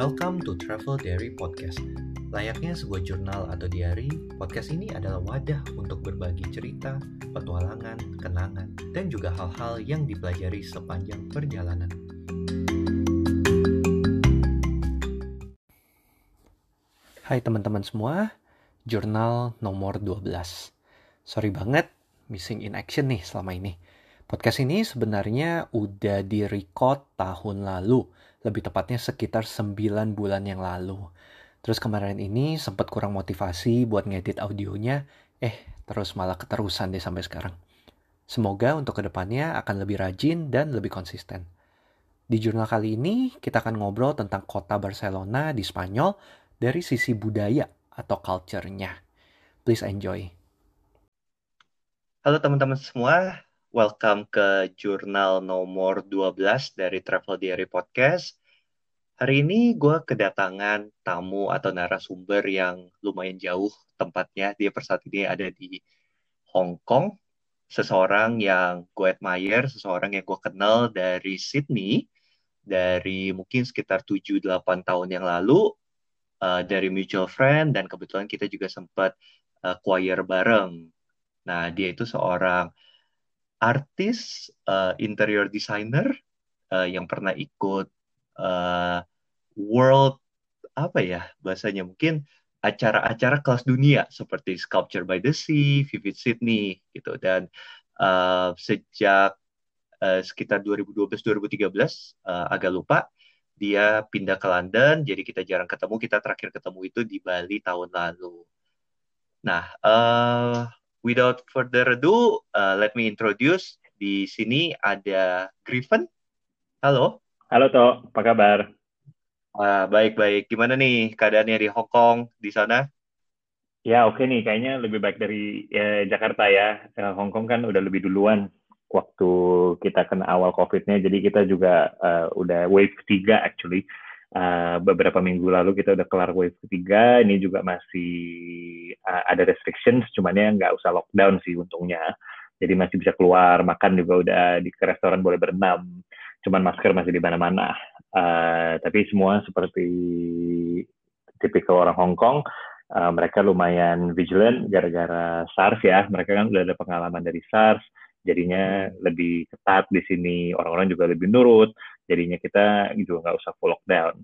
Welcome to Travel Diary Podcast. Layaknya sebuah jurnal atau diary, podcast ini adalah wadah untuk berbagi cerita, petualangan, kenangan, dan juga hal-hal yang dipelajari sepanjang perjalanan. Hai teman-teman semua, jurnal nomor 12. Sorry banget, missing in action nih selama ini. Podcast ini sebenarnya udah di-record tahun lalu, lebih tepatnya sekitar 9 bulan yang lalu. Terus kemarin ini sempat kurang motivasi buat ngedit audionya, eh terus malah keterusan deh sampai sekarang. Semoga untuk ke depannya akan lebih rajin dan lebih konsisten. Di jurnal kali ini kita akan ngobrol tentang kota Barcelona di Spanyol dari sisi budaya atau culture-nya. Please enjoy. Halo teman-teman semua, welcome ke jurnal nomor 12 dari Travel Diary Podcast. Hari ini gue kedatangan tamu atau narasumber yang lumayan jauh tempatnya. Dia saat ini ada di Hong Kong. Seseorang yang gue admire, seseorang yang gue kenal dari Sydney, dari mungkin sekitar 7-8 tahun yang lalu, uh, dari mutual friend, dan kebetulan kita juga sempat uh, choir bareng. Nah, dia itu seorang artis, uh, interior designer, uh, yang pernah ikut uh, world apa ya bahasanya mungkin acara-acara kelas dunia seperti Sculpture by the Sea, Vivid Sydney gitu dan uh, sejak uh, sekitar 2012-2013 uh, agak lupa dia pindah ke London jadi kita jarang ketemu kita terakhir ketemu itu di Bali tahun lalu. Nah, uh, without further ado, uh, let me introduce di sini ada Griffin. Halo. Halo Toh, apa kabar? baik-baik. Gimana nih keadaannya di Hong Kong di sana? Ya oke okay nih, kayaknya lebih baik dari ya, Jakarta ya. ya. Hong Kong kan udah lebih duluan waktu kita kena awal COVID-nya, jadi kita juga uh, udah wave ketiga actually. Uh, beberapa minggu lalu kita udah kelar wave ketiga, ini juga masih uh, ada restrictions, cuman ya nggak usah lockdown sih untungnya. Jadi masih bisa keluar, makan juga udah di ke restoran boleh berenam, cuman masker masih di mana-mana. Uh, tapi semua seperti tipikal orang Hong Kong, uh, mereka lumayan vigilant gara-gara SARS ya. Mereka kan udah ada pengalaman dari SARS, jadinya lebih ketat di sini. Orang-orang juga lebih nurut, jadinya kita juga nggak usah full lockdown.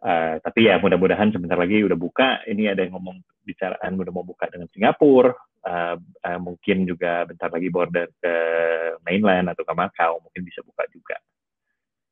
Uh, tapi ya mudah-mudahan sebentar lagi udah buka. Ini ada yang ngomong bicaraan udah mau buka dengan Singapura. Uh, uh, mungkin juga bentar lagi border ke mainland atau ke Macau mungkin bisa buka juga.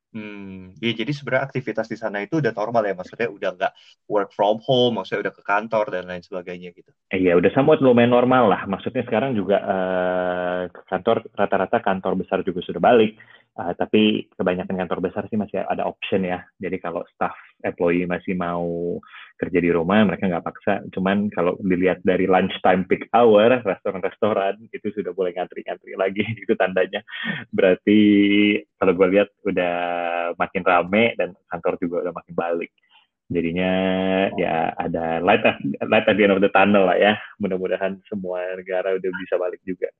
Hmm, ya jadi sebenarnya aktivitas di sana itu udah normal ya, maksudnya udah nggak work from home, maksudnya udah ke kantor dan lain sebagainya gitu. Iya, udah somewhat lumayan normal lah. Maksudnya sekarang juga uh, kantor rata-rata kantor besar juga sudah balik, uh, tapi kebanyakan kantor besar sih masih ada option ya. Jadi kalau staff employee masih mau kerja di rumah mereka nggak paksa. Cuman kalau dilihat dari lunchtime peak hour restoran-restoran itu sudah boleh ngantri-ngantri lagi. Itu tandanya. Berarti kalau gue lihat udah makin rame dan kantor juga udah makin balik. Jadinya ya ada light at, light at the end of the tunnel lah ya. Mudah-mudahan semua negara udah bisa balik juga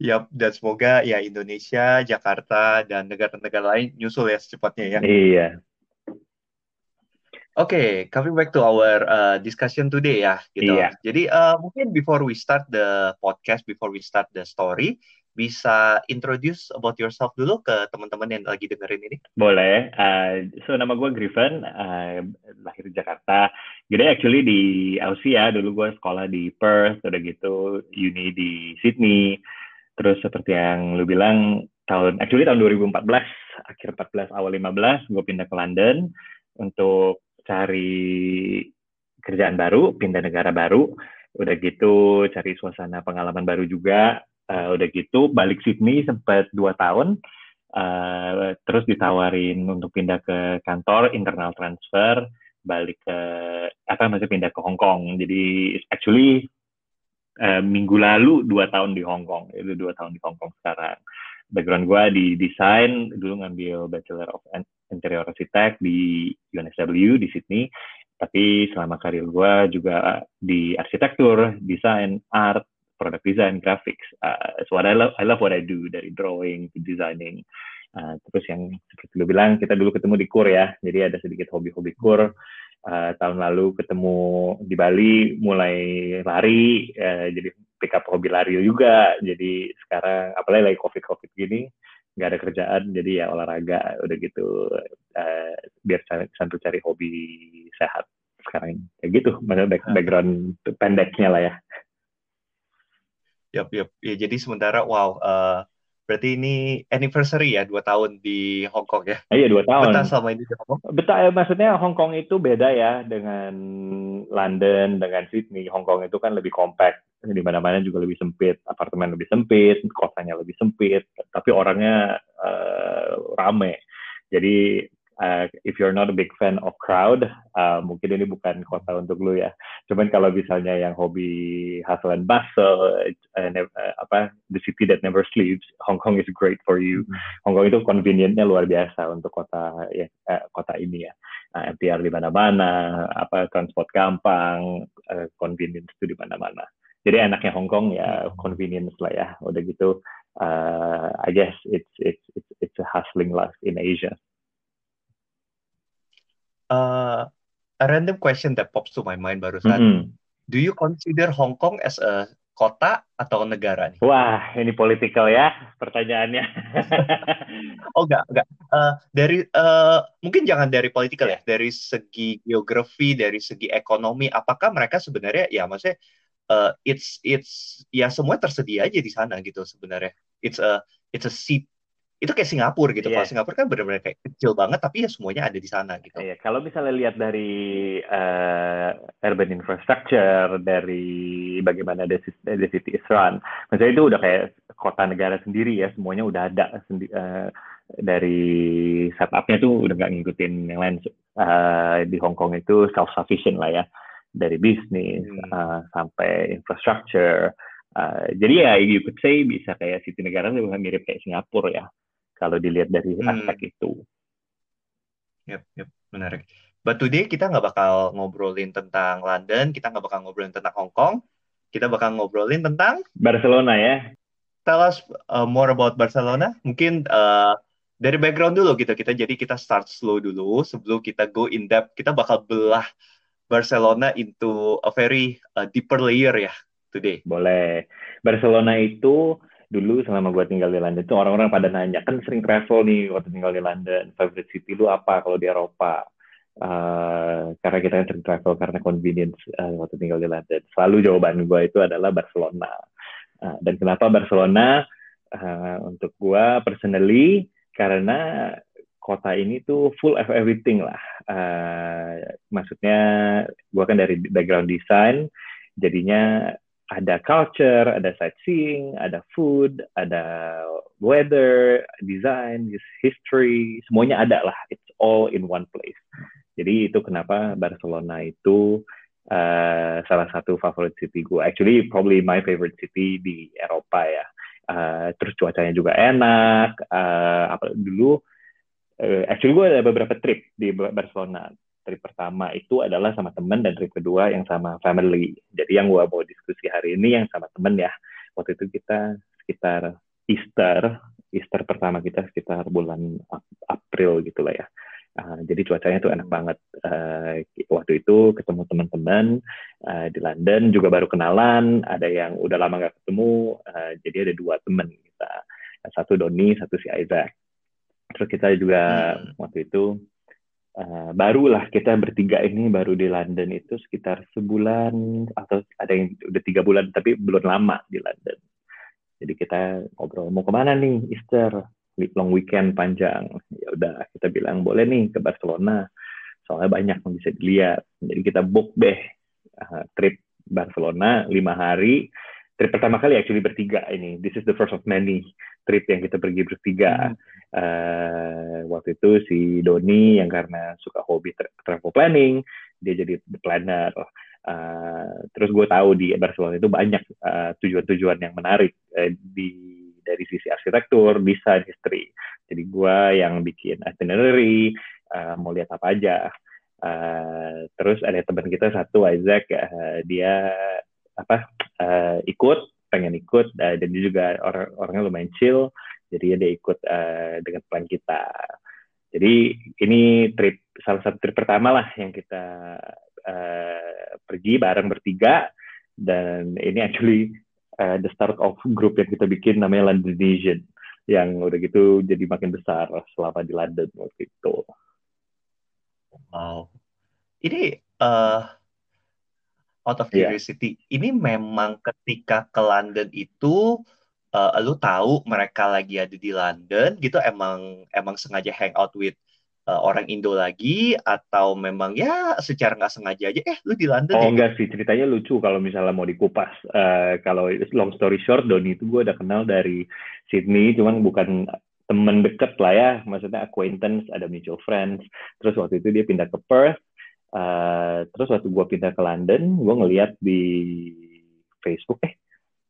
Ya, dan semoga ya Indonesia, Jakarta, dan negara-negara lain nyusul ya secepatnya ya. Iya, Oke, okay, coming back to our uh, discussion today ya, gitu. Iya. Jadi uh, mungkin before we start the podcast, before we start the story, bisa introduce about yourself dulu ke teman-teman yang lagi dengerin ini? Boleh. Uh, so nama gue Griffin, uh, lahir di Jakarta. Jadi actually di Aussie ya, dulu gue sekolah di Perth, udah gitu, uni di Sydney. Terus seperti yang lu bilang, tahun actually tahun 2014, akhir 14 awal 15, gue pindah ke London untuk cari kerjaan baru, pindah negara baru, udah gitu cari suasana pengalaman baru juga, uh, udah gitu balik Sydney sempat dua tahun, uh, terus ditawarin untuk pindah ke kantor internal transfer, balik ke apa masih pindah ke Hong Kong. Jadi actually uh, minggu lalu dua tahun di Hong Kong, itu dua tahun di Hong Kong sekarang. Background gue di desain, dulu ngambil Bachelor of interior arsitek di UNSW di Sydney tapi selama karir gue juga di arsitektur, desain, art, product design, graphics. Uh, so what I love, I love what I do dari drawing to designing. Uh, terus yang seperti lu bilang kita dulu ketemu di kur ya, jadi ada sedikit hobi-hobi kur. Uh, tahun lalu ketemu di Bali mulai lari, uh, jadi pick up hobi lari juga. Jadi sekarang apalagi lagi covid covid gini nggak ada kerjaan, jadi ya olahraga udah gitu uh, biar sambil cari hobi sehat sekarang kayak gitu, back, background pendeknya lah ya. Yap, yap. Ya, jadi sementara, wow, uh, berarti ini anniversary ya, dua tahun di Hong Kong ya? Iya, dua tahun. Betah selama ini di Hong Kong? Betah, ya, maksudnya Hong Kong itu beda ya dengan London, dengan Sydney. Hong Kong itu kan lebih compact, di mana-mana juga lebih sempit, apartemen lebih sempit, kotanya lebih sempit, tapi orangnya uh, rame. Jadi uh, if you're not a big fan of crowd, uh, mungkin ini bukan kota untuk lu ya. Cuman kalau misalnya yang hobi hustle and bustle, uh, uh, apa the city that never sleeps, Hong Kong is great for you. Hmm. Hong Kong itu convenientnya luar biasa untuk kota ya uh, kota ini ya. Uh, MTR di mana-mana, apa transport gampang, uh, convenience itu di mana-mana. Jadi enaknya Hong Kong ya hmm. convenience lah ya. Udah gitu, uh, I guess it's it's it's it's a hustling life in Asia uh, a random question that pops to my mind barusan. Mm -hmm. Do you consider Hong Kong as a kota atau negara nih? Wah, ini political ya pertanyaannya. oh enggak, enggak. Uh, dari uh, mungkin jangan dari political ya, dari segi geografi, dari segi ekonomi, apakah mereka sebenarnya ya maksudnya uh, it's it's ya semua tersedia aja di sana gitu sebenarnya. It's a it's a seat itu kayak Singapura gitu. Yeah. Kalau Singapura kan benar-benar kayak kecil banget, tapi ya semuanya ada di sana gitu. Iya, yeah. kalau misalnya lihat dari uh, urban infrastructure, dari bagaimana the, the city is run, misalnya itu udah kayak kota negara sendiri ya, semuanya udah ada sendi uh, dari setupnya tuh udah nggak ngikutin yang lain. Uh, di Hong Kong itu self sufficient lah ya, dari bisnis hmm. uh, sampai infrastructure. Uh, jadi ya you could say bisa kayak city negara lebih mirip kayak Singapura ya kalau dilihat dari hmm. aspek itu. Yep, yep, menarik. But today kita nggak bakal ngobrolin tentang London, kita nggak bakal ngobrolin tentang Hong Kong, kita bakal ngobrolin tentang Barcelona ya. Tell us uh, more about Barcelona. Mungkin uh, dari background dulu gitu kita jadi kita start slow dulu sebelum kita go in depth. Kita bakal belah Barcelona into a very uh, deeper layer ya today. Boleh. Barcelona itu dulu selama gue tinggal di London itu orang-orang pada nanya kan sering travel nih waktu tinggal di London favorite city lu apa kalau di Eropa? Uh, karena kita kan sering travel karena convenience uh, waktu tinggal di London. Selalu jawaban gue itu adalah Barcelona. Uh, dan kenapa Barcelona? Uh, untuk gue personally karena kota ini tuh full of everything lah. Uh, maksudnya gue kan dari background design jadinya ada culture, ada sightseeing, ada food, ada weather, design, history, semuanya ada lah. It's all in one place. Jadi itu kenapa Barcelona itu uh, salah satu favorit city gue. Actually, probably my favorite city di Eropa ya. Uh, terus cuacanya juga enak. Uh, apa dulu? Uh, actually gue ada beberapa trip di Barcelona trip pertama itu adalah sama temen dan trip kedua yang sama family. Jadi yang gue mau diskusi hari ini yang sama temen ya. Waktu itu kita sekitar Easter, Easter pertama kita sekitar bulan April gitu lah ya. Uh, jadi cuacanya tuh enak banget. Uh, waktu itu ketemu teman-teman uh, di London juga baru kenalan. Ada yang udah lama gak ketemu. Uh, jadi ada dua teman kita. Satu Doni, satu si Isaac. Terus kita juga hmm. waktu itu uh, barulah kita bertiga ini baru di London itu sekitar sebulan atau ada yang udah tiga bulan tapi belum lama di London. Jadi kita ngobrol mau ke mana nih Easter long weekend panjang. Ya udah kita bilang boleh nih ke Barcelona. Soalnya banyak yang bisa dilihat. Jadi kita book deh uh, trip Barcelona lima hari. Trip pertama kali actually bertiga ini. This is the first of many trip yang kita pergi bertiga. Hmm. Uh, waktu itu si Doni yang karena suka hobi tra travel planning, dia jadi planner. Uh, terus gue tahu di Barcelona itu banyak tujuan tujuan-tujuan yang menarik uh, di dari sisi arsitektur, desain, history. Jadi gue yang bikin itinerary, uh, mau lihat apa aja. Uh, terus ada teman kita satu Isaac, uh, dia apa uh, ikut pengen ikut uh, dan dia juga orang orangnya lumayan chill jadi dia ikut uh, dengan plan kita jadi ini trip salah satu trip pertama lah yang kita uh, pergi bareng bertiga dan ini actually uh, the start of group yang kita bikin namanya Londonesian yang udah gitu jadi makin besar selama di London waktu itu. Wow. Ini uh, out of iya. curiosity, yeah. ini memang ketika ke London itu uh, lu tahu mereka lagi ada di London gitu emang emang sengaja hang out with uh, orang Indo lagi atau memang ya secara nggak sengaja aja eh lu di London oh ya? enggak sih ceritanya lucu kalau misalnya mau dikupas uh, kalau long story short Doni itu gue udah kenal dari Sydney cuman bukan temen deket lah ya maksudnya acquaintance ada mutual friends terus waktu itu dia pindah ke Perth uh, terus waktu gue pindah ke London gue ngeliat di Facebook eh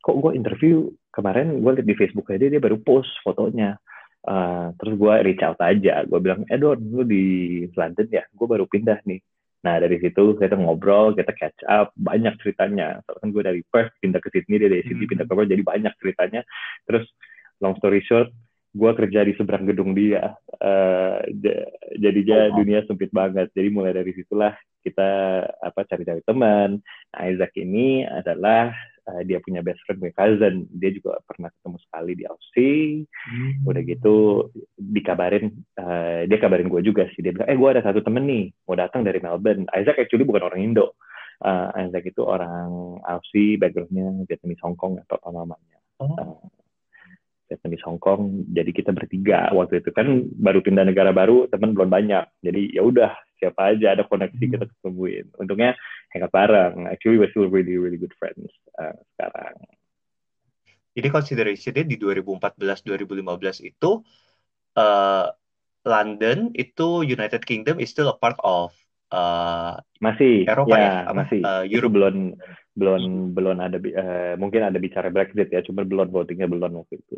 kok gue interview kemarin gue liat di Facebook dia dia baru post fotonya. Uh, terus gue reach out aja gue bilang Edward lu di London ya? Gue baru pindah nih. Nah dari situ kita ngobrol kita catch up banyak ceritanya. Soalnya kan gue dari Perth pindah ke Sydney dia dari Sydney hmm. pindah ke Perth jadi banyak ceritanya. Terus long story short gue kerja di seberang gedung dia. Uh, jadinya oh, dunia sempit banget. Jadi mulai dari situlah kita apa cari-cari teman. Nah, Isaac ini adalah uh, dia punya best friend punya cousin. Dia juga pernah ketemu sekali di Aussie. Hmm. udah gitu dikabarin uh, dia kabarin gue juga sih. Dia bilang eh gue ada satu temen nih mau datang dari Melbourne. Isaac actually bukan orang Indo. Uh, Isaac itu orang Aussie backgroundnya Vietnamese Hong Kong atau apa namanya. Oh. uh, Vietnamese Hong Kong jadi kita bertiga waktu itu. Kan baru pindah negara baru teman belum banyak. Jadi ya udah siapa aja ada koneksi hmm. kita ketemuin untungnya hangout bareng. Actually we're still really really good friends uh, sekarang. Jadi considerationnya di 2014-2015 itu uh, London itu United Kingdom is still a part of uh, masih Eropa ya, ya? masih. Uh, Europe. belum belum belum ada uh, mungkin ada bicara Brexit ya cuma belum votingnya belum waktu itu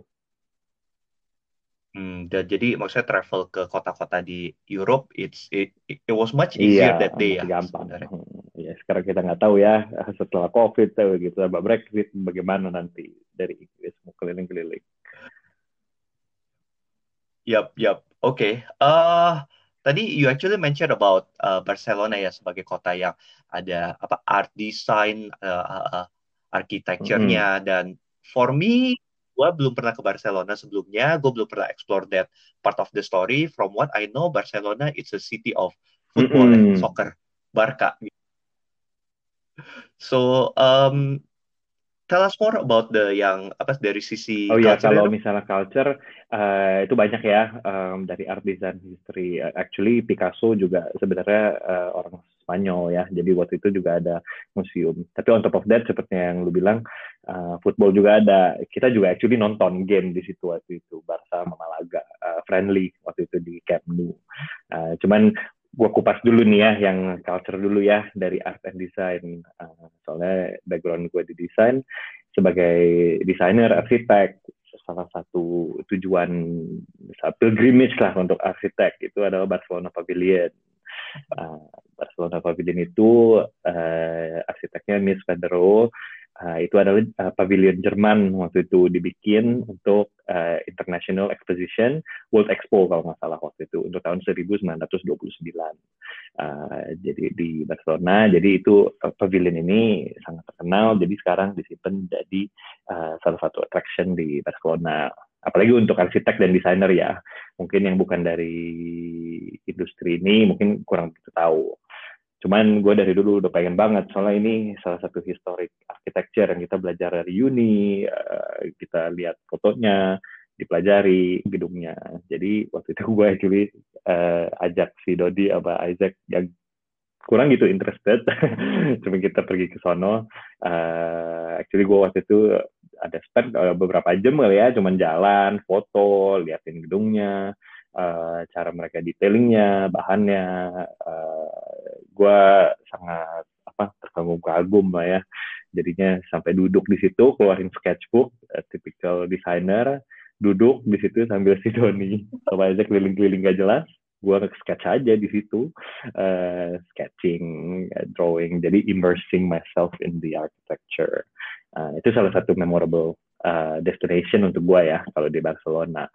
Hmm, dan jadi maksudnya travel ke kota-kota di Europe, it's it, it was much easier iya, that day ya. gampang. Hmm, ya sekarang kita nggak tahu ya setelah COVID tuh gitu, sama Brexit bagaimana nanti dari Inggris mau keliling-keliling. Yap, yap. Oke. Okay. Uh, tadi you actually mentioned about uh, Barcelona ya sebagai kota yang ada apa art design, uh, uh, uh arsitekturnya mm -hmm. dan for me gue belum pernah ke Barcelona sebelumnya, gue belum pernah explore that part of the story. From what I know, Barcelona it's a city of football mm -hmm. and soccer, Barca. So, um, tell us more about the yang apa dari sisi Oh ya kalau itu? misalnya culture uh, itu banyak ya um, dari art design history. Uh, actually Picasso juga sebenarnya uh, orang Spanyol ya. Jadi waktu itu juga ada museum. Tapi on top of that seperti yang lu bilang uh, football juga ada. Kita juga actually nonton game di situ waktu itu Barca sama Malaga uh, friendly waktu itu di Camp Nou. Uh, cuman gue kupas dulu nih ya yang culture dulu ya dari art and design uh, soalnya background gue di desain sebagai desainer arsitek salah satu tujuan pilgrimage lah untuk arsitek itu adalah Barcelona Pavilion uh, Barcelona Pavilion itu uh, arsiteknya der Rohe uh, itu adalah uh, pavilion Jerman waktu itu dibikin untuk uh, International Exposition World Expo kalau nggak salah waktu itu untuk tahun 1929 uh, jadi di Barcelona. Jadi itu uh, pavilion ini sangat terkenal. Jadi sekarang disimpan jadi uh, salah satu attraction di Barcelona. Apalagi untuk arsitek dan desainer ya. Mungkin yang bukan dari industri ini mungkin kurang begitu tahu cuman gue dari dulu udah pengen banget soalnya ini salah satu historic architecture yang kita belajar dari uni uh, kita lihat fotonya dipelajari gedungnya. Jadi waktu itu gue actually uh, ajak si Dodi apa Isaac yang kurang gitu interested cuma kita pergi ke sono. Uh, actually gue waktu itu ada spend beberapa jam kali ya cuman jalan foto liatin gedungnya uh, cara mereka detailingnya bahannya uh, gue sangat apa terkagum-kagum lah ya. Jadinya sampai duduk di situ keluarin sketchbook uh, typical designer duduk di situ sambil si Doni. Sama aja keliling-keliling gak jelas gue sketch aja di situ. Uh, sketching uh, drawing jadi immersing myself in the architecture. Uh, itu salah satu memorable uh, destination untuk gue ya kalau di Barcelona.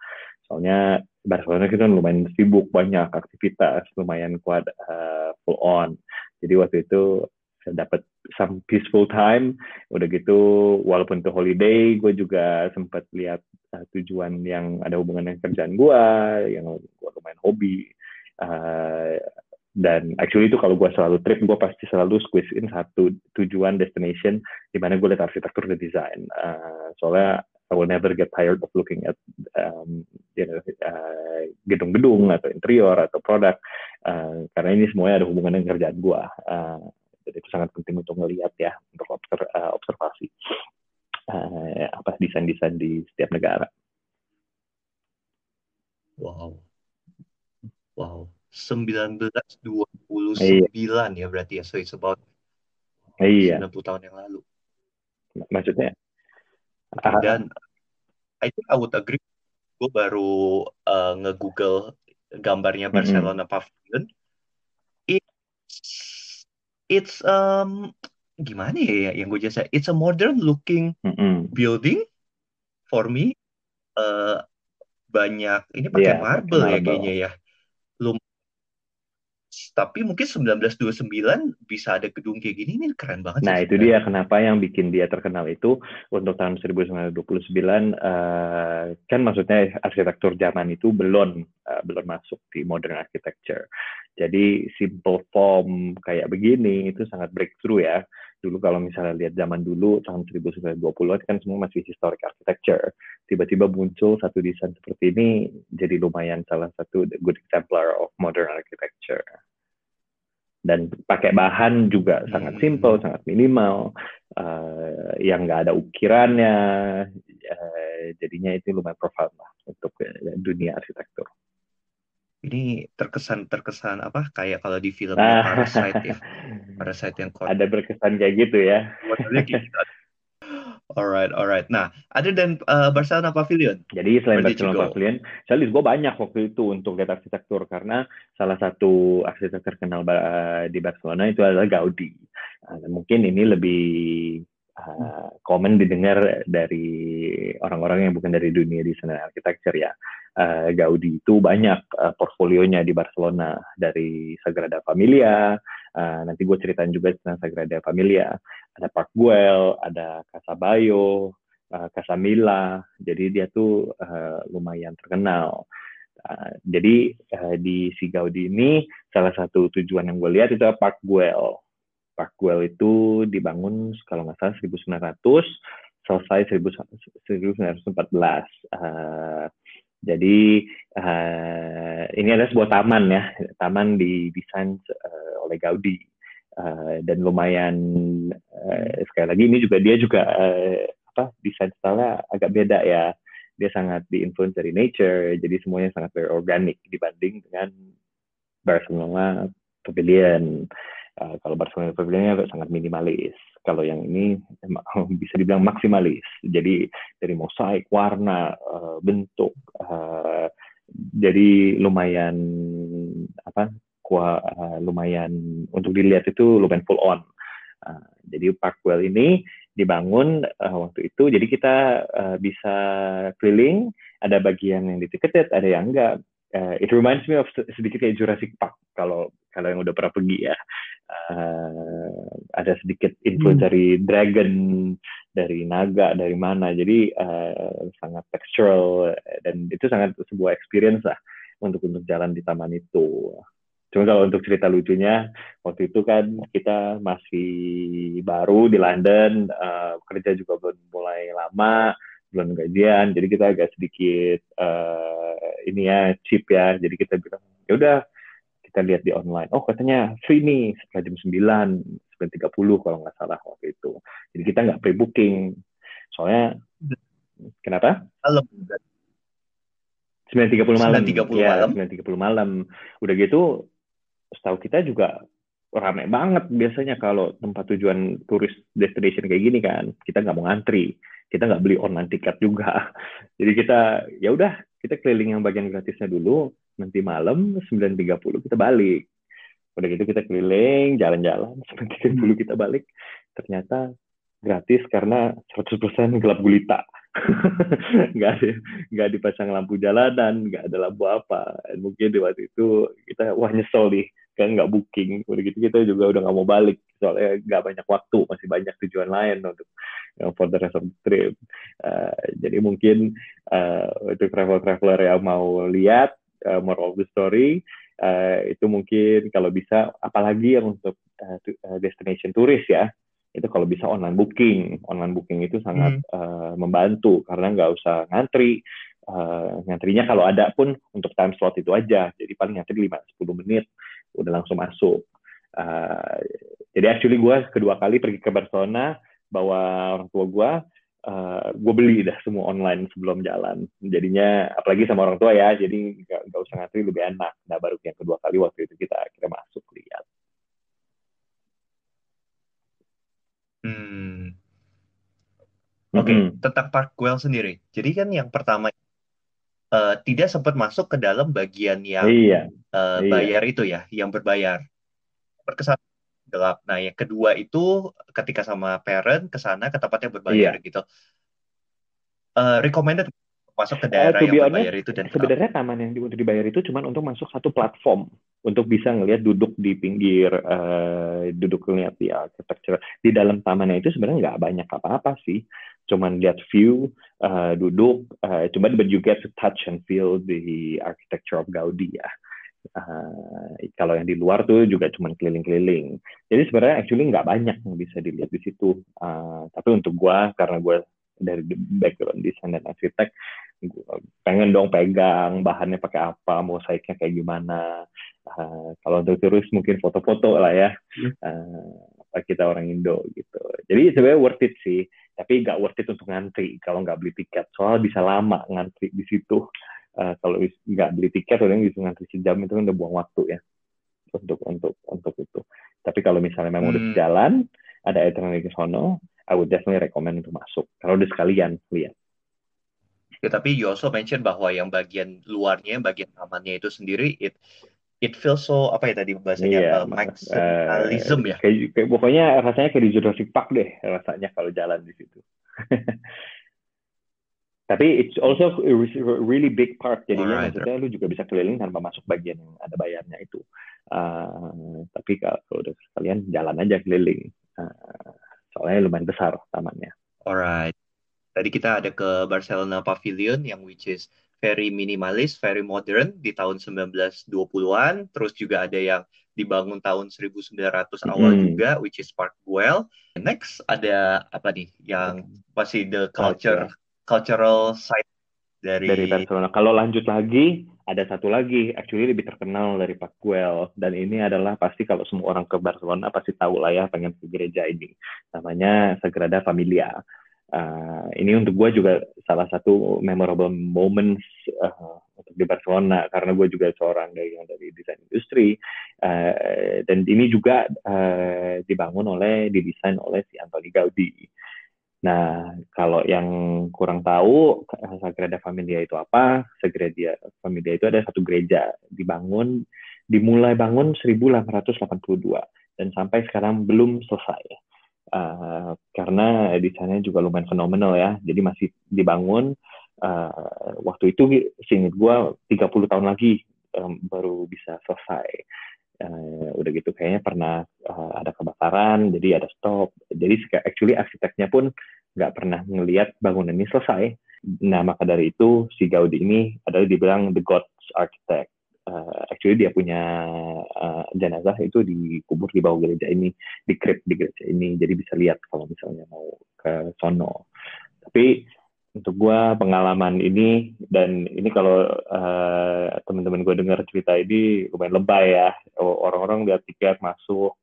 Soalnya Barcelona kita lumayan sibuk, banyak aktivitas, lumayan kuat uh, full on. Jadi waktu itu saya dapat some peaceful time. Udah gitu, walaupun itu holiday, gue juga sempat lihat uh, tujuan yang ada hubungan dengan kerjaan gue, yang gue lumayan hobi. Uh, dan actually itu kalau gue selalu trip, gue pasti selalu squeeze in satu tujuan destination di mana gue lihat arsitektur dan desain. Uh, soalnya I will never get tired of looking at um, you know uh, gedung-gedung atau interior atau produk uh, karena ini semuanya ada hubungan dengan kerjaan gua. Uh, jadi itu sangat penting untuk melihat ya untuk obser, uh, observasi uh, apa desain-desain di setiap negara. Wow. Wow. 1929 iya. ya berarti ya. So it's about iya. 90 tahun yang lalu. Maksudnya Uh, dan I think I would agree. Gue baru uh, nge-google gambarnya Barcelona mm -hmm. Pavilion. It's it's um gimana ya yang gue jasa? It's a modern looking mm -hmm. building for me. Uh, banyak ini pakai yeah, marble, marble ya kayaknya ya. Tapi mungkin 1929 bisa ada gedung kayak gini ini keren banget. Nah, itu dia kenapa yang bikin dia terkenal itu untuk tahun 1929 uh, kan maksudnya arsitektur zaman itu belum uh, belum masuk di modern architecture. Jadi simple form kayak begini itu sangat breakthrough ya. Dulu kalau misalnya lihat zaman dulu tahun 1920 kan semua masih historic architecture. Tiba-tiba muncul satu desain seperti ini jadi lumayan salah satu good exemplar of modern architecture dan pakai bahan juga hmm. sangat simple, sangat minimal, uh, yang nggak ada ukirannya, uh, jadinya itu lumayan profound lah untuk uh, dunia arsitektur. Ini terkesan terkesan apa kayak kalau di film ah. Parasite ya, Parasite yang Ada berkesan kayak gitu ya. gitu. Alright, alright. Nah, ada dan uh, Barcelona Pavilion. Jadi selain Where Barcelona Pavilion, saya lihat gue banyak waktu itu untuk lihat arsitektur karena salah satu arsitek terkenal di Barcelona itu adalah Gaudi. Uh, mungkin ini lebih uh, common didengar dari orang-orang yang bukan dari dunia desain arsitektur ya. Uh, Gaudi itu banyak uh, portfolionya di Barcelona dari Sagrada Familia, Uh, nanti gue ceritain juga tentang Sagrada Familia. Ada Park Güell, ada Casabayo, uh, Casamila. Jadi dia tuh uh, lumayan terkenal. Uh, jadi uh, di si Gaudi ini salah satu tujuan yang gue lihat itu Park Güell. Park Güell itu dibangun kalau nggak salah 1900, selesai 1914. Uh, jadi uh, ini adalah sebuah taman ya, taman didesain uh, oleh Gaudi uh, dan lumayan uh, sekali lagi ini juga dia juga uh, apa desain style agak beda ya. Dia sangat diinfluence dari nature, jadi semuanya sangat very organik dibanding dengan Barcelona Pavilion. Uh, kalau Barcelona Pavilion agak sangat minimalis. Kalau yang ini bisa dibilang maksimalis. Jadi dari mosaik, warna, uh, bentuk, uh, jadi lumayan apa kuah uh, lumayan untuk dilihat itu lumayan full on. Uh, jadi Parkwell ini dibangun uh, waktu itu, jadi kita uh, bisa keliling, ada bagian yang ditiketet, ada yang enggak. Uh, it reminds me of sedikit kayak Jurassic Park kalau kalau yang udah pernah pergi ya. Uh, ada sedikit influence hmm. dari dragon, dari naga, dari mana. Jadi uh, sangat textural dan itu sangat sebuah experience lah untuk untuk jalan di taman itu. Cuma kalau untuk cerita lucunya, waktu itu kan kita masih baru di London, uh, kerja juga belum mulai lama, belum gajian, jadi kita agak sedikit uh, ini ya cheap ya, jadi kita bilang ya udah kita lihat di online. Oh katanya free nih setelah jam 9, 9.30 kalau nggak salah waktu itu. Jadi kita nggak pre-booking. Soalnya kenapa? Malam. 9.30 malam. 9.30 ya, malam. 9.30 malam. Udah gitu setahu kita juga rame banget biasanya kalau tempat tujuan turis destination kayak gini kan. Kita nggak mau ngantri kita nggak beli online tiket juga. Jadi kita ya udah kita keliling yang bagian gratisnya dulu nanti malam 9.30 kita balik. Udah gitu kita keliling jalan-jalan 9.30 kita balik. Ternyata gratis karena 100% gelap gulita nggak ada nggak dipasang lampu jalanan nggak ada lampu apa. Dan mungkin di waktu itu kita wah nyesel nih kan nggak booking. Udah gitu kita juga udah nggak mau balik. Soalnya nggak banyak waktu masih banyak tujuan lain untuk uh, for the rest of the trip. Uh, jadi mungkin uh, untuk travel traveler yang mau lihat uh, moral of the story uh, itu mungkin kalau bisa apalagi yang untuk uh, destination turis ya itu kalau bisa online booking. Online booking itu sangat hmm. uh, membantu karena nggak usah ngantri. Uh, ngantrinya kalau ada pun untuk time slot itu aja. Jadi paling ngantri 5-10 menit udah langsung masuk. Uh, jadi actually gue kedua kali pergi ke Barcelona bawa orang tua gue, uh, gue beli dah semua online sebelum jalan. Jadinya apalagi sama orang tua ya, jadi nggak usah ngantri lebih enak. Nah baru yang kedua kali waktu itu kita akhirnya masuk lihat. Hmm. Oke, okay. mm-hmm. tentang Park Well sendiri. Jadi kan yang pertama uh, tidak sempat masuk ke dalam bagian yang iya. Uh, bayar iya. itu ya, yang berbayar. Berkesan gelap. Nah, yang kedua itu ketika sama parent ke sana ke tempat yang berbayar iya. gitu. Uh, recommended masuk ke daerah uh, yang berbayar itu dan sebenarnya taman yang untuk dibayar itu cuma untuk masuk satu platform untuk bisa ngelihat duduk di pinggir uh, duduk ngeliat di architecture di dalam tamannya itu sebenarnya nggak banyak apa-apa sih cuman lihat view uh, duduk uh, cuma but you get to touch and feel the architecture of Gaudi ya Uh, kalau yang di luar tuh juga cuma keliling-keliling. Jadi sebenarnya actually nggak banyak yang bisa dilihat di situ. Uh, tapi untuk gue karena gue dari background desain dan arsitek pengen dong pegang bahannya pakai apa mosaiknya kayak gimana. Uh, kalau untuk turis mungkin foto-foto lah ya. Uh, kita orang Indo gitu. Jadi sebenarnya worth it sih tapi nggak worth it untuk ngantri kalau nggak beli tiket. Soalnya bisa lama ngantri di situ. Uh, kalau nggak beli tiket orang bisa ngantri sejam itu kan udah buang waktu ya. Untuk untuk untuk itu. Tapi kalau misalnya memang hmm. udah jalan ada ke sono I would definitely recommend untuk masuk. Kalau udah sekalian lihat. Ya, tapi you also mention bahwa yang bagian luarnya, bagian tamannya itu sendiri, it it feels so apa ya tadi bahasanya yeah, uh, maximalism uh, ya. Kayak, kayak, pokoknya rasanya kayak di Jurassic Park deh rasanya kalau jalan di situ. tapi it's also a really big park jadi right. maksudnya lu juga bisa keliling tanpa masuk bagian yang ada bayarnya itu. Uh, tapi kalau udah sekalian jalan aja keliling. Uh, soalnya lumayan besar tamannya. Alright. Tadi kita ada ke Barcelona Pavilion yang which is very minimalis, very modern di tahun 1920-an. Terus juga ada yang dibangun tahun 1900 awal hmm. juga, which is Park Güell. Next ada apa nih yang masih the culture, cultural site dari dari Barcelona. Kalau lanjut lagi ada satu lagi actually lebih terkenal dari Guel dan ini adalah pasti kalau semua orang ke Barcelona pasti tahu lah ya pengen ke gereja ini. Namanya Sagrada Familia. Uh, ini untuk gue juga salah satu memorable moments uh, untuk di Barcelona. Karena gue juga seorang dari dari desain industri. Uh, dan ini juga uh, dibangun oleh didesain oleh si Antoni Gaudi Nah, kalau yang kurang tahu Sagrada Familia itu apa? Sagrada Familia itu ada satu gereja dibangun dimulai bangun 1882 dan sampai sekarang belum selesai. Uh, karena desainnya juga lumayan fenomenal ya. Jadi masih dibangun uh, waktu itu singkat gue 30 tahun lagi um, baru bisa selesai. Uh, udah gitu kayaknya pernah uh, ada kebakaran jadi ada stop. Jadi actually arsiteknya pun nggak pernah ngelihat bangunan ini selesai. Nah maka dari itu si Gaudi ini adalah dibilang the God's architect. Uh, actually dia punya uh, jenazah itu dikubur di bawah gereja ini di krip di gereja ini. Jadi bisa lihat kalau misalnya mau ke sono. Tapi untuk gue pengalaman ini dan ini kalau uh, teman-teman gue dengar cerita ini lumayan lebay ya. Orang-orang lihat tiket masuk.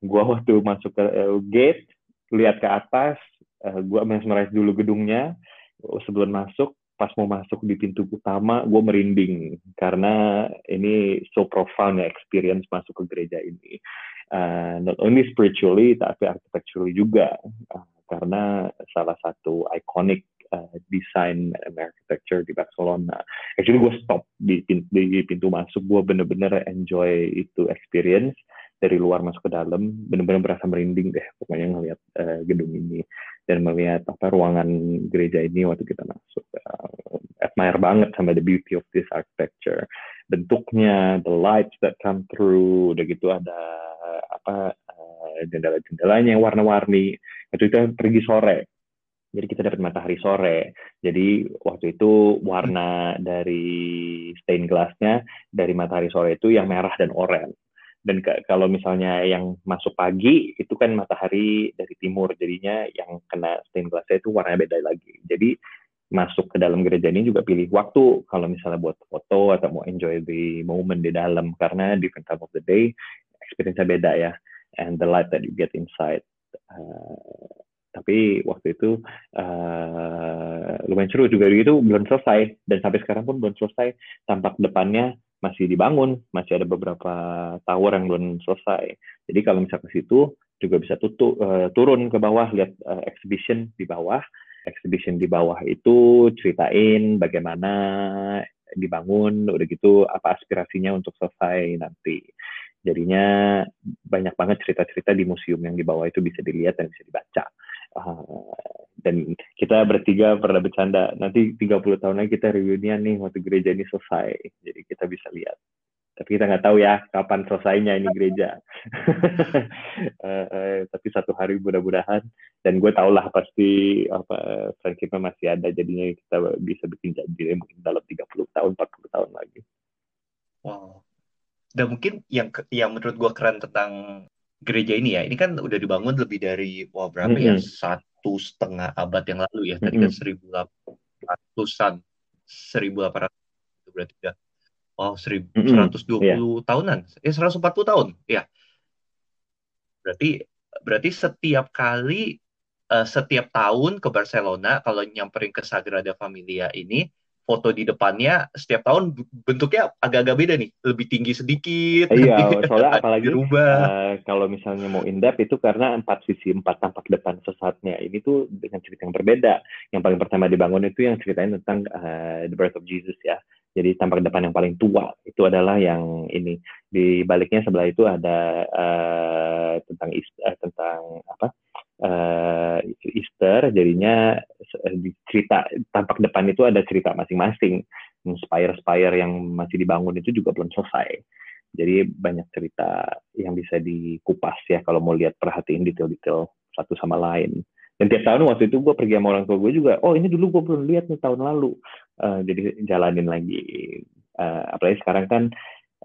Gue waktu masuk ke uh, gate lihat ke atas uh, eh, gue mesmerize dulu gedungnya. Sebelum masuk pas mau masuk di pintu utama gue merinding. Karena ini so profound ya experience masuk ke gereja ini. Uh, not only spiritually tapi architecturally juga. Uh, karena salah satu iconic uh, desain and architecture di Barcelona. Actually gue stop di pintu, di pintu masuk, gue bener-bener enjoy itu experience dari luar masuk ke dalam, bener-bener berasa merinding deh pokoknya ngelihat uh, gedung ini. dan melihat apa ruangan gereja ini waktu kita masuk. Uh, admire banget sama the beauty of this architecture. Bentuknya, the lights that come through, udah gitu ada apa uh, jendela-jendelanya yang warna-warni. Itu kita pergi sore. Jadi kita dapat matahari sore. Jadi waktu itu warna dari stained glassnya dari matahari sore itu yang merah dan oranye. Dan ke, kalau misalnya yang masuk pagi itu kan matahari dari timur. Jadinya yang kena stained glass itu warnanya beda lagi. Jadi masuk ke dalam gereja ini juga pilih waktu. Kalau misalnya buat foto atau mau enjoy the moment di dalam. Karena different time of the day experience-nya beda ya. And the light that you get inside uh, tapi waktu itu uh, lumayan seru juga itu belum selesai dan sampai sekarang pun belum selesai tampak depannya masih dibangun, masih ada beberapa tower yang belum selesai. Jadi kalau misalnya ke situ juga bisa tutup, uh, turun ke bawah lihat uh, exhibition di bawah. Exhibition di bawah itu ceritain bagaimana dibangun, udah gitu apa aspirasinya untuk selesai nanti. Jadinya banyak banget cerita-cerita di museum yang di bawah itu bisa dilihat dan bisa dibaca. Uh, dan kita bertiga pernah bercanda nanti 30 tahun lagi kita reunian nih waktu gereja ini selesai jadi kita bisa lihat. Tapi kita nggak tahu ya kapan selesainya ini gereja. Uh, uh, tapi satu hari mudah-mudahan dan gue tau lah pasti apa friendshipnya masih ada jadinya kita bisa bikin janji mungkin dalam 30 tahun 40 tahun lagi. Wow. Dan mungkin yang yang menurut gue keren tentang gereja ini ya, ini kan udah dibangun lebih dari wah berapa mm -hmm. ya satu setengah abad yang lalu ya, tadi mm -hmm. kan seribu ratusan, seribu delapan ratus itu berarti udah wow seribu seratus dua puluh iya. tahunan, ya seratus empat puluh tahun, ya. Berarti berarti setiap kali uh, setiap tahun ke Barcelona kalau nyamperin ke Sagrada Familia ini foto di depannya setiap tahun bentuknya agak-agak beda nih, lebih tinggi sedikit. Iya, soalnya apalagi uh, kalau misalnya mau in-depth itu karena empat sisi, empat tampak depan sesatnya ini tuh dengan cerita yang berbeda. Yang paling pertama dibangun itu yang ceritain tentang uh, the birth of Jesus ya. Jadi tampak depan yang paling tua itu adalah yang ini. Di baliknya sebelah itu ada uh, tentang uh, tentang apa? Uh, Easter jadinya eh, cerita tampak depan itu ada cerita masing-masing. Spire-spire yang masih dibangun itu juga belum selesai. Jadi banyak cerita yang bisa dikupas ya kalau mau lihat perhatiin detail-detail satu sama lain. Dan tiap tahun waktu itu gue pergi sama orang tua gue juga oh ini dulu gue belum lihat nih tahun lalu. Uh, jadi jalanin lagi. Uh, apalagi sekarang kan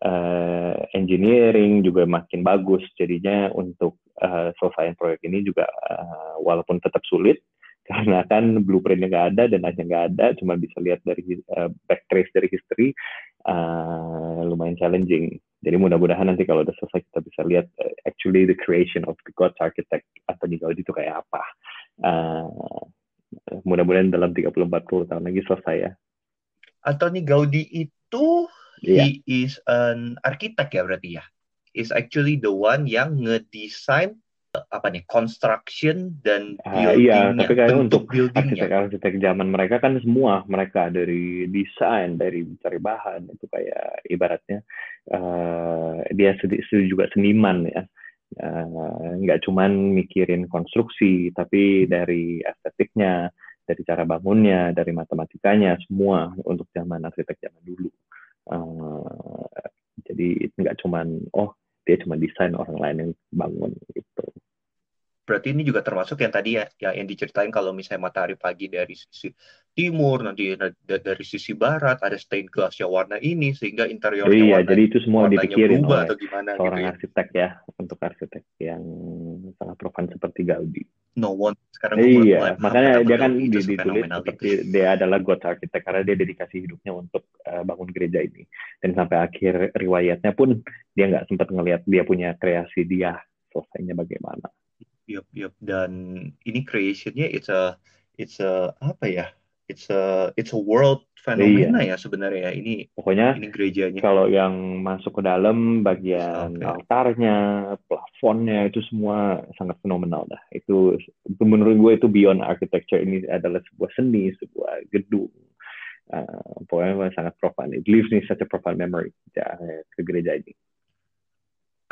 uh, engineering juga makin bagus. Jadinya untuk uh, selesaiin proyek ini juga uh, walaupun tetap sulit karena kan blueprintnya nggak ada dan aja nggak ada cuma bisa lihat dari uh, backtrace dari history uh, lumayan challenging. Jadi mudah-mudahan nanti kalau udah selesai kita bisa lihat uh, actually the creation of the God's architect Anthony Gaudi itu kayak apa. Uh, mudah-mudahan dalam 30-40 tahun lagi selesai ya. Anthony Gaudi itu yeah. he is an architect ya berarti ya. Is actually the one yang ngedesain apa nih construction dan uh, iya tapi kan untuk arsitek-arsitek zaman mereka kan semua mereka dari desain dari cari bahan itu kayak ibaratnya uh, dia sedih juga seniman ya. Uh, nggak cuman mikirin konstruksi tapi dari estetiknya dari cara bangunnya dari matematikanya semua untuk zaman arsitek zaman dulu uh, jadi nggak cuman oh dia cuma desain orang lain yang bangun gitu. Berarti ini juga termasuk yang tadi ya, ya yang diceritain kalau misalnya matahari pagi dari sisi timur, nanti dari sisi barat ada stained glass yang warna ini sehingga interiornya iya, warna jadi itu semua dipikirin oleh atau gimana seorang gitu ya. arsitek ya untuk arsitek yang sangat profan seperti Gaudi. No one sekarang iya, makanya dia kan ditulis seperti gitu. dia adalah god arsitek karena dia dedikasi hidupnya untuk uh, bangun gereja ini dan sampai akhir riwayatnya pun dia nggak sempat ngelihat dia punya kreasi dia selesainya bagaimana. Yup, yup. Dan ini creationnya it's a it's a apa ya? It's a it's a world fenomena iya. ya sebenarnya ya. Ini pokoknya ini gerejanya. Kalau yang masuk ke dalam bagian okay. altarnya, plafonnya itu semua sangat fenomenal dah. Itu, itu menurut gue itu beyond architecture ini adalah sebuah seni, sebuah gedung. Uh, pokoknya sangat profan. It leaves me such a profound memory ya, ke gereja ini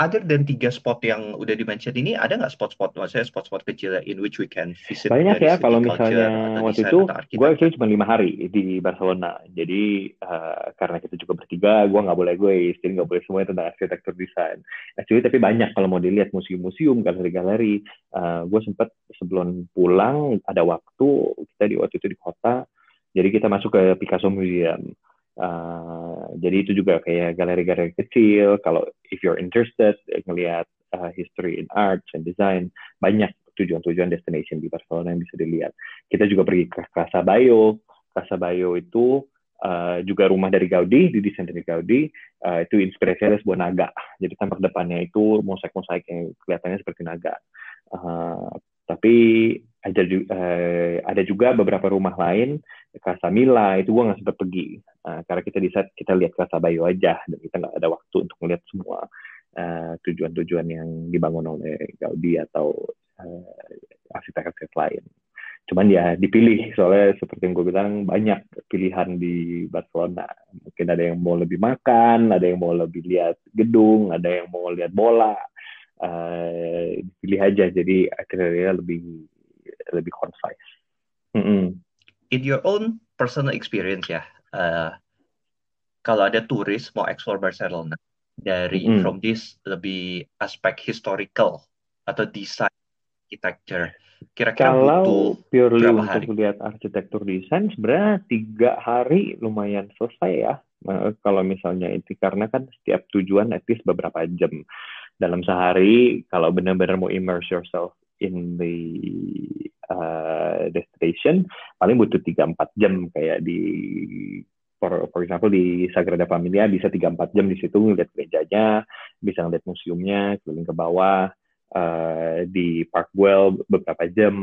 other than tiga spot yang udah dimention ini, ada nggak spot-spot, maksudnya spot-spot kecil in which we can visit Banyak ya, kalau misalnya waktu itu, gue actually cuma lima hari di Barcelona. Jadi uh, karena kita juga bertiga, gue nggak boleh egois, jadi nggak boleh semuanya tentang arsitektur desain. Actually tapi banyak kalau mau dilihat museum-museum, galeri-galeri. Uh, gue sempat sebelum pulang ada waktu kita di waktu itu di kota, jadi kita masuk ke Picasso Museum. Uh, jadi itu juga kayak galeri-galeri kecil. Kalau if you're interested ngelihat uh, history in arts and design, banyak tujuan-tujuan destination di Barcelona yang bisa dilihat. Kita juga pergi ke Casa Bayo. Casa Bayo itu uh, juga rumah dari Gaudi, didesain dari Gaudi. Uh, itu inspirasinya dari sebuah naga. Jadi tampak depannya itu mosaik-mosaik yang kelihatannya seperti naga. Uh, tapi ada, uh, ada juga beberapa rumah lain Casa Mila itu gue nggak sempat pergi uh, karena kita di saat kita lihat Casa Bayo aja dan kita nggak ada waktu untuk melihat semua tujuan-tujuan uh, yang dibangun oleh Gaudi atau uh, arsitek-arsitek lain. Cuman ya dipilih soalnya seperti yang gue bilang banyak pilihan di Barcelona. Mungkin ada yang mau lebih makan, ada yang mau lebih lihat gedung, ada yang mau lihat bola. Uh, dipilih aja jadi akhirnya lebih lebih concise. Mm -hmm in your own personal experience ya, uh, kalau ada turis mau explore Barcelona dari mm. from this lebih aspek historical atau desain architecture, kira-kira kalau purely untuk hari? lihat arsitektur desain sebenarnya tiga hari lumayan selesai ya. Kalau misalnya itu karena kan setiap tujuan at least beberapa jam dalam sehari kalau benar-benar mau immerse yourself in the uh, destination paling butuh 3-4 jam kayak di for, for example di Sagrada Familia bisa 3-4 jam di situ ngeliat gerejanya, bisa ngeliat museumnya, keliling ke bawah, uh, di Park Güell beberapa jam.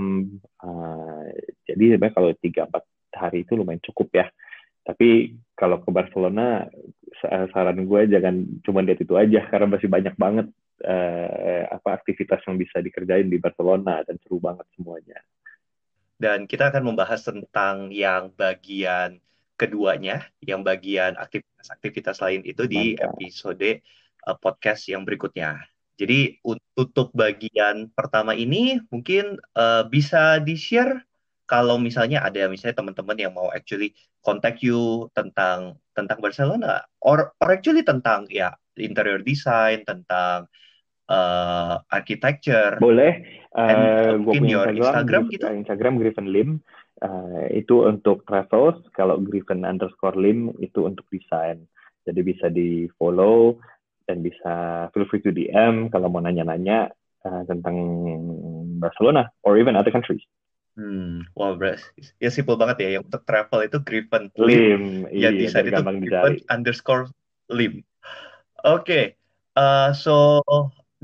Uh, jadi sebenarnya kalau 3-4 hari itu lumayan cukup ya. Tapi kalau ke Barcelona, saran gue jangan cuma lihat itu aja karena masih banyak banget uh, apa aktivitas yang bisa dikerjain di Barcelona dan seru banget semuanya. Dan kita akan membahas tentang yang bagian keduanya, yang bagian aktivitas-aktivitas lain itu di episode uh, podcast yang berikutnya. Jadi untuk bagian pertama ini mungkin uh, bisa di-share kalau misalnya ada misalnya teman-teman yang mau actually contact you tentang tentang Barcelona or or actually tentang ya interior design, tentang uh, architecture. Boleh. Uh, mungkin your Instagram, Instagram gitu. Instagram Griffin Lim. Uh, itu untuk travels. Kalau Griffin underscore Lim itu untuk desain. Jadi bisa di follow dan bisa feel free to DM kalau mau nanya-nanya uh, tentang Barcelona or even other countries. Hmm, wow, bros. Ya simple banget ya. Yang untuk travel itu Griffin Lim. Lim. Ya, iya, desain itu Griffin underscore Lim. Oke. Okay. Uh, so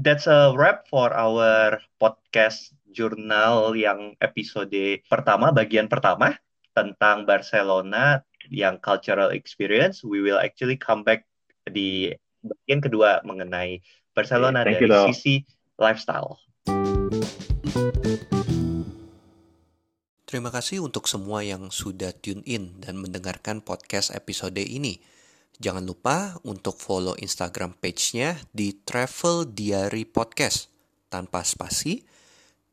that's a wrap for our podcast jurnal yang episode pertama, bagian pertama tentang Barcelona yang cultural experience. We will actually come back di bagian kedua mengenai Barcelona okay, dari you, sisi lifestyle. Terima kasih untuk semua yang sudah tune in dan mendengarkan podcast episode ini. Jangan lupa untuk follow Instagram page-nya di Travel Diary Podcast tanpa spasi.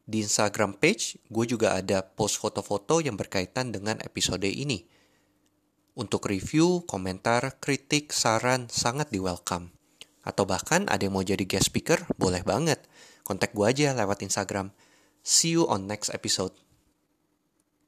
Di Instagram page, gue juga ada post foto-foto yang berkaitan dengan episode ini. Untuk review, komentar, kritik, saran sangat di welcome. Atau bahkan ada yang mau jadi guest speaker, boleh banget. Kontak gue aja lewat Instagram. See you on next episode.